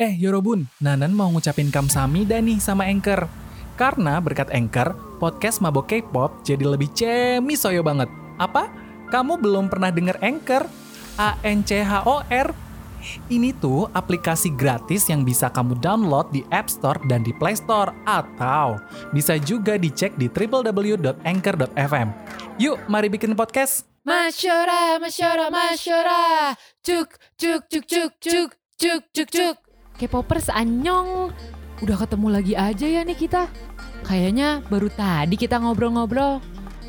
Eh Yorobun, Nanan mau ngucapin kamsahamnida nih sama Anchor. Karena berkat Anchor, podcast Mabok K-pop jadi lebih cemisoyo banget. Apa? Kamu belum pernah denger Anchor? A-N-C-H-O-R? Ini tuh aplikasi gratis yang bisa kamu download di App Store dan di Play Store. Atau bisa juga dicek di www.anchor.fm. Yuk, mari bikin podcast. Masyora, masyora, masyora. Cuk, cuk, cuk, cuk, cuk, cuk, cuk, cuk. K-popers anyong. Udah ketemu lagi aja ya nih kita. Kayaknya baru tadi kita ngobrol-ngobrol.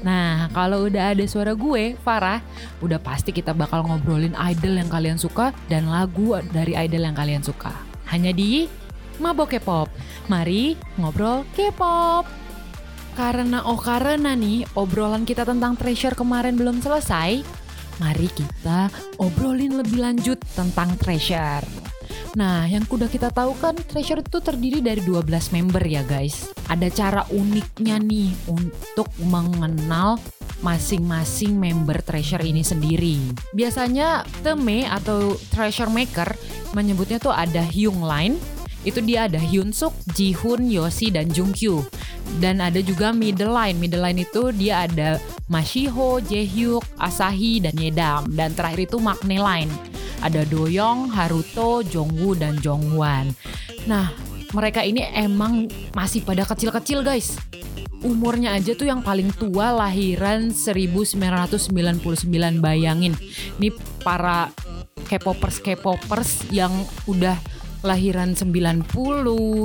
Nah, kalau udah ada suara gue, Farah, udah pasti kita bakal ngobrolin idol yang kalian suka dan lagu dari idol yang kalian suka. Hanya di Mabok K-pop. Mari ngobrol K-pop. Karena oh karena nih obrolan kita tentang Treasure kemarin belum selesai, mari kita obrolin lebih lanjut tentang Treasure. Nah, yang kuda kita tahu kan Treasure itu terdiri dari 12 member ya guys. Ada cara uniknya nih untuk mengenal masing-masing member Treasure ini sendiri. Biasanya Teme atau Treasure Maker menyebutnya tuh ada Hyung Line, itu dia ada Hyun Suk, Ji Hoon, Yosi, dan Jung Kyu. Dan ada juga middle line. Middle line itu dia ada Mashiho, Jaehyuk, Asahi, dan Yedam. Dan terakhir itu Magne line. Ada Doyoung, Haruto, Jongwoo, dan Jongwan. Nah, mereka ini emang masih pada kecil-kecil guys. Umurnya aja tuh yang paling tua lahiran 1999 bayangin. Ini para K-popers K-popers yang udah lahiran 90,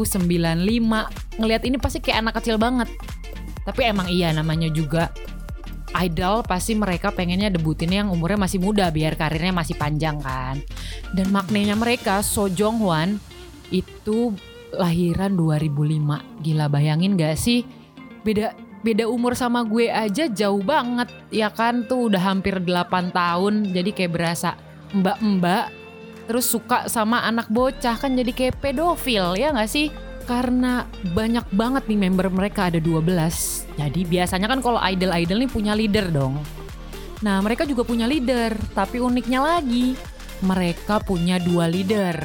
95 ngelihat ini pasti kayak anak kecil banget. Tapi emang iya namanya juga idol pasti mereka pengennya debutin yang umurnya masih muda biar karirnya masih panjang kan. Dan maknanya mereka So Jong Hwan itu lahiran 2005. Gila bayangin gak sih? Beda beda umur sama gue aja jauh banget ya kan tuh udah hampir 8 tahun jadi kayak berasa mbak-mbak terus suka sama anak bocah kan jadi kayak pedofil ya nggak sih? Karena banyak banget nih member mereka ada 12. Jadi biasanya kan kalau idol-idol nih punya leader dong. Nah mereka juga punya leader, tapi uniknya lagi mereka punya dua leader.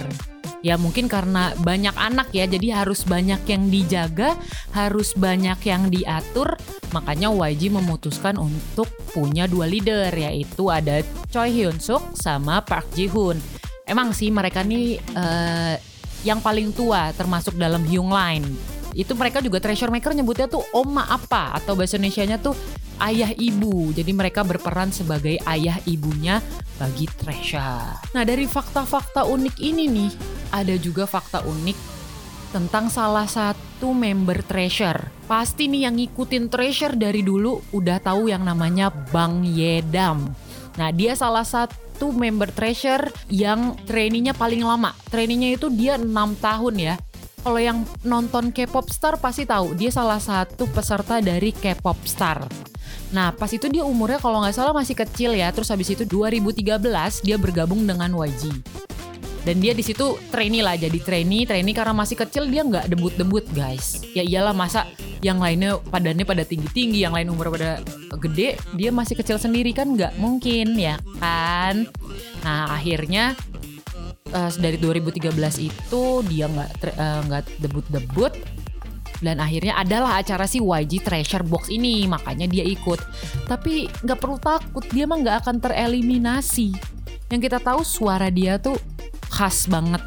Ya mungkin karena banyak anak ya, jadi harus banyak yang dijaga, harus banyak yang diatur. Makanya YG memutuskan untuk punya dua leader, yaitu ada Choi Hyun Suk sama Park Ji Hoon emang sih mereka nih uh, yang paling tua termasuk dalam Hyung Line. Itu mereka juga treasure maker nyebutnya tuh oma apa atau bahasa Indonesia-nya tuh ayah ibu. Jadi mereka berperan sebagai ayah ibunya bagi treasure. Nah, dari fakta-fakta unik ini nih, ada juga fakta unik tentang salah satu member Treasure. Pasti nih yang ngikutin Treasure dari dulu udah tahu yang namanya Bang Yedam. Nah, dia salah satu member Treasure yang trainingnya paling lama. Trainingnya itu dia 6 tahun ya. Kalau yang nonton K-pop star pasti tahu dia salah satu peserta dari K-pop star. Nah pas itu dia umurnya kalau nggak salah masih kecil ya. Terus habis itu 2013 dia bergabung dengan YG dan dia di situ trainee lah jadi trainee trainee karena masih kecil dia nggak debut debut guys ya iyalah masa yang lainnya padannya pada tinggi tinggi yang lain umur pada gede dia masih kecil sendiri kan? Nggak mungkin ya kan? Nah akhirnya uh, dari 2013 itu dia nggak nggak uh, debut debut dan akhirnya adalah acara si YG Treasure Box ini makanya dia ikut. Tapi nggak perlu takut dia mah nggak akan tereliminasi. Yang kita tahu suara dia tuh khas banget.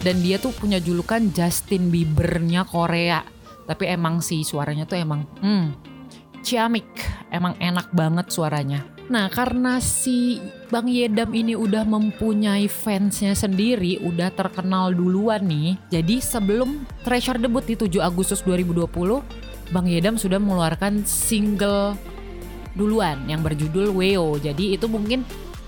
Dan dia tuh punya julukan Justin Biebernya Korea tapi emang sih suaranya tuh emang hmm ciamik emang enak banget suaranya Nah karena si Bang Yedam ini udah mempunyai fansnya sendiri, udah terkenal duluan nih. Jadi sebelum Treasure debut di 7 Agustus 2020, Bang Yedam sudah mengeluarkan single duluan yang berjudul Weo. Jadi itu mungkin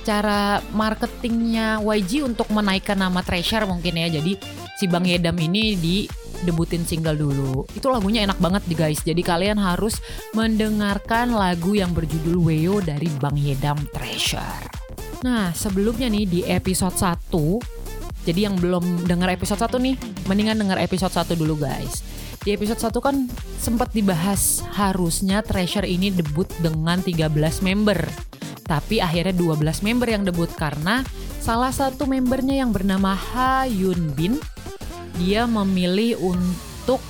cara marketingnya YG untuk menaikkan nama Treasure mungkin ya. Jadi si Bang Yedam ini di debutin single dulu. Itu lagunya enak banget guys. Jadi kalian harus mendengarkan lagu yang berjudul Weo dari Bang Yedam Treasure. Nah, sebelumnya nih di episode 1 jadi yang belum dengar episode 1 nih, mendingan dengar episode 1 dulu guys. Di episode 1 kan sempat dibahas harusnya Treasure ini debut dengan 13 member. Tapi akhirnya 12 member yang debut karena salah satu membernya yang bernama Ha Yun Bin dia memilih untuk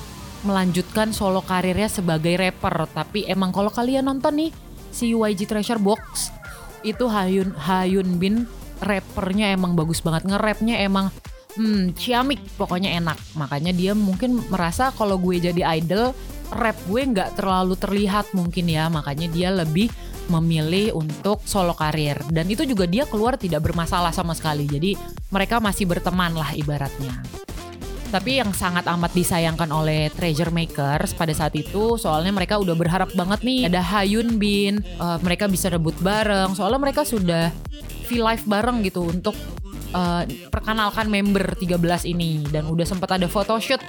melanjutkan solo karirnya sebagai rapper. Tapi emang kalau kalian nonton nih si YG Treasure Box itu Hayun Hayun Bin rappernya emang bagus banget. Nge-rapnya emang hmm, ciamik pokoknya enak. Makanya dia mungkin merasa kalau gue jadi idol rap gue nggak terlalu terlihat mungkin ya. Makanya dia lebih memilih untuk solo karir. Dan itu juga dia keluar tidak bermasalah sama sekali. Jadi mereka masih berteman lah ibaratnya tapi yang sangat amat disayangkan oleh Treasure Makers pada saat itu soalnya mereka udah berharap banget nih ada Hayun Bin uh, mereka bisa rebut bareng. Soalnya mereka sudah feel live bareng gitu untuk uh, perkenalkan member 13 ini. Dan udah sempat ada photoshoot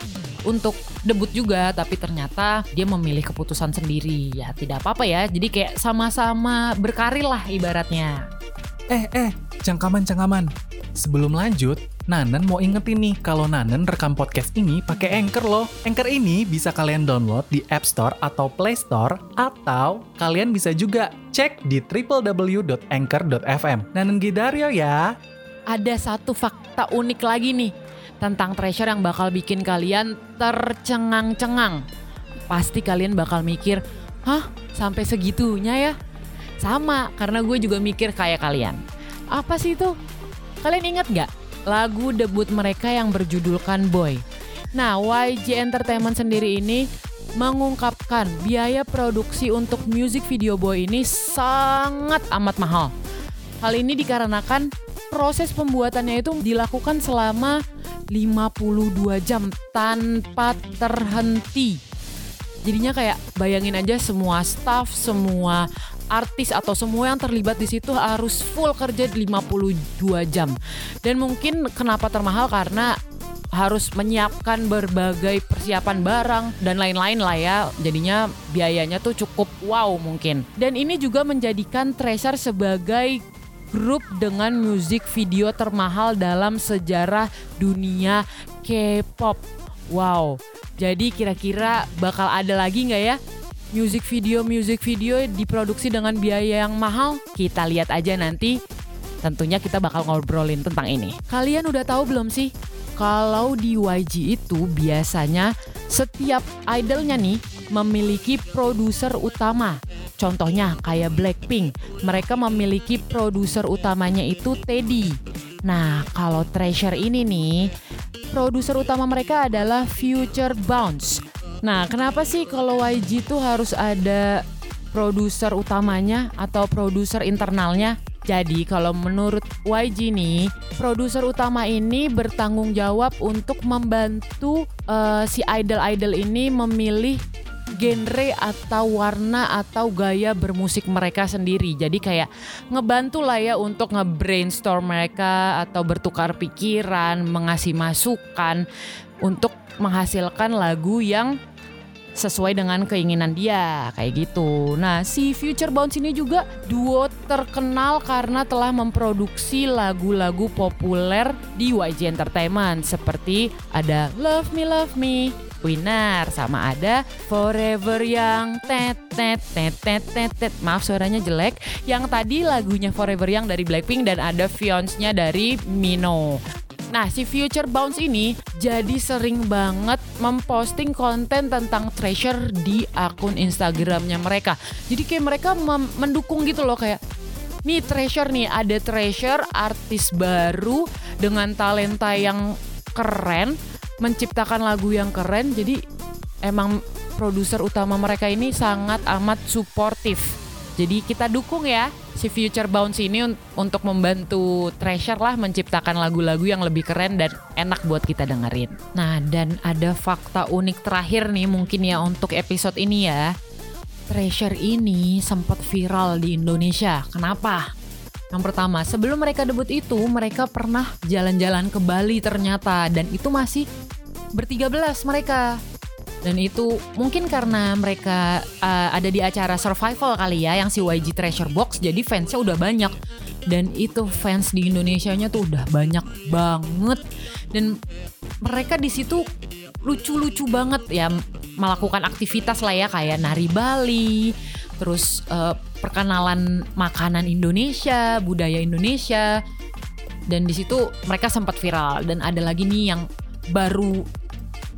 untuk debut juga tapi ternyata dia memilih keputusan sendiri. Ya tidak apa-apa ya. Jadi kayak sama-sama berkarir lah ibaratnya. Eh, eh, cangkaman-cangkaman. Sebelum lanjut, Nanen mau ingetin nih kalau Nanen rekam podcast ini pakai Anchor loh. Anchor ini bisa kalian download di App Store atau Play Store atau kalian bisa juga cek di www.anchor.fm. Nanen Gidario ya. ada satu fakta unik lagi nih tentang Treasure yang bakal bikin kalian tercengang-cengang. Pasti kalian bakal mikir, hah sampai segitunya ya? Sama, karena gue juga mikir kayak kalian. Apa sih itu? Kalian ingat nggak lagu debut mereka yang berjudulkan Boy? Nah, YG Entertainment sendiri ini mengungkapkan biaya produksi untuk music video Boy ini sangat amat mahal. Hal ini dikarenakan proses pembuatannya itu dilakukan selama 52 jam tanpa terhenti. Jadinya kayak bayangin aja semua staff, semua artis atau semua yang terlibat di situ harus full kerja 52 jam. Dan mungkin kenapa termahal karena harus menyiapkan berbagai persiapan barang dan lain-lain lah ya. Jadinya biayanya tuh cukup wow mungkin. Dan ini juga menjadikan Treasure sebagai grup dengan musik video termahal dalam sejarah dunia K-pop. Wow. Jadi kira-kira bakal ada lagi nggak ya music video music video diproduksi dengan biaya yang mahal? Kita lihat aja nanti. Tentunya kita bakal ngobrolin tentang ini. Kalian udah tahu belum sih? Kalau di YG itu biasanya setiap idolnya nih memiliki produser utama. Contohnya kayak Blackpink, mereka memiliki produser utamanya itu Teddy. Nah, kalau Treasure ini nih, produser utama mereka adalah Future Bounce. Nah, kenapa sih kalau YG itu harus ada produser utamanya atau produser internalnya? Jadi kalau menurut YG nih, produser utama ini bertanggung jawab untuk membantu uh, si idol-idol ini memilih genre atau warna atau gaya bermusik mereka sendiri. Jadi kayak ngebantu lah ya untuk nge-brainstorm mereka atau bertukar pikiran, mengasih masukan untuk menghasilkan lagu yang sesuai dengan keinginan dia kayak gitu. Nah, si Future Bounce ini juga duo terkenal karena telah memproduksi lagu-lagu populer di YG Entertainment. Seperti ada Love Me Love Me, Winner sama ada Forever Young tet tet tet tet tet tet. Maaf suaranya jelek. Yang tadi lagunya Forever Young dari Blackpink dan ada Fiance-nya dari Mino Nah, si Future Bounce ini jadi sering banget memposting konten tentang Treasure di akun Instagramnya mereka. Jadi kayak mereka mendukung gitu loh kayak nih Treasure nih ada Treasure artis baru dengan talenta yang keren menciptakan lagu yang keren jadi emang produser utama mereka ini sangat amat suportif jadi kita dukung ya si Future Bounce ini un untuk membantu Treasure lah menciptakan lagu-lagu yang lebih keren dan enak buat kita dengerin. Nah dan ada fakta unik terakhir nih mungkin ya untuk episode ini ya. Treasure ini sempat viral di Indonesia. Kenapa? Yang pertama, sebelum mereka debut itu, mereka pernah jalan-jalan ke Bali ternyata dan itu masih bertiga belas mereka dan itu mungkin karena mereka uh, ada di acara survival kali ya yang si YG Treasure Box jadi fansnya udah banyak. Dan itu fans di Indonesia nya tuh udah banyak banget. Dan mereka di situ lucu-lucu banget ya melakukan aktivitas lah ya kayak nari Bali terus uh, perkenalan makanan Indonesia budaya Indonesia. Dan di situ mereka sempat viral. Dan ada lagi nih yang baru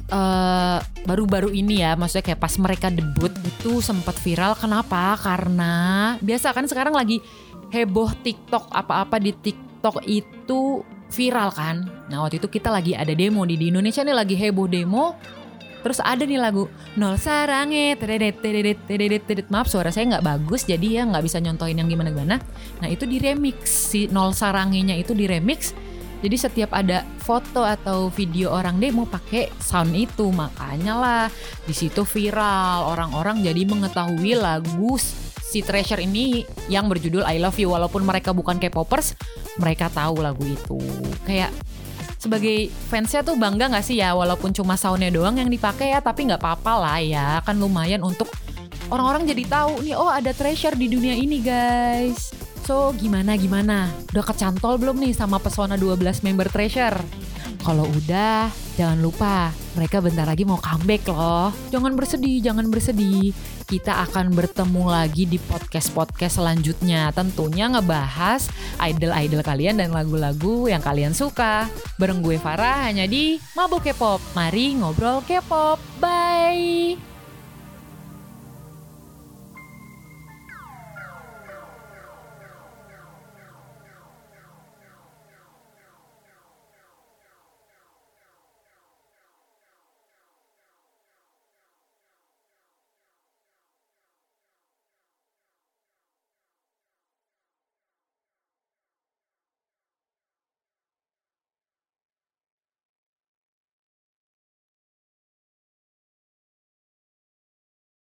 eh, baru-baru ini ya, maksudnya kayak pas mereka debut itu sempat viral. Kenapa? Karena biasa kan sekarang lagi heboh TikTok apa-apa di TikTok itu viral kan. Nah waktu itu kita lagi ada demo di, di Indonesia nih lagi heboh demo. Terus ada nih lagu Nol Sarange teredet teredet teredet teredet Maaf suara saya nggak bagus jadi ya nggak bisa nyontohin yang gimana-gimana Nah itu di remix Si Nol Sarangenya itu di remix Jadi setiap ada foto atau video orang demo pakai sound itu. Makanya lah di situ viral. Orang-orang jadi mengetahui lagu si Treasure ini yang berjudul I Love You. Walaupun mereka bukan K-popers Mereka tahu lagu itu. Kayak sebagai fansnya tuh bangga nggak sih ya? Walaupun cuma soundnya doang yang dipakai ya tapi nggak apa-apa lah ya. Kan lumayan untuk orang-orang jadi tahu nih oh ada treasure di dunia ini guys so gimana gimana udah kecantol belum nih sama pesona 12 member treasure kalau udah, jangan lupa mereka bentar lagi mau comeback loh. Jangan bersedih, jangan bersedih. Kita akan bertemu lagi di podcast-podcast selanjutnya. Tentunya ngebahas idol-idol kalian dan lagu-lagu yang kalian suka. Bareng gue Farah hanya di Mabuk K-pop. Mari ngobrol K-pop. Bye.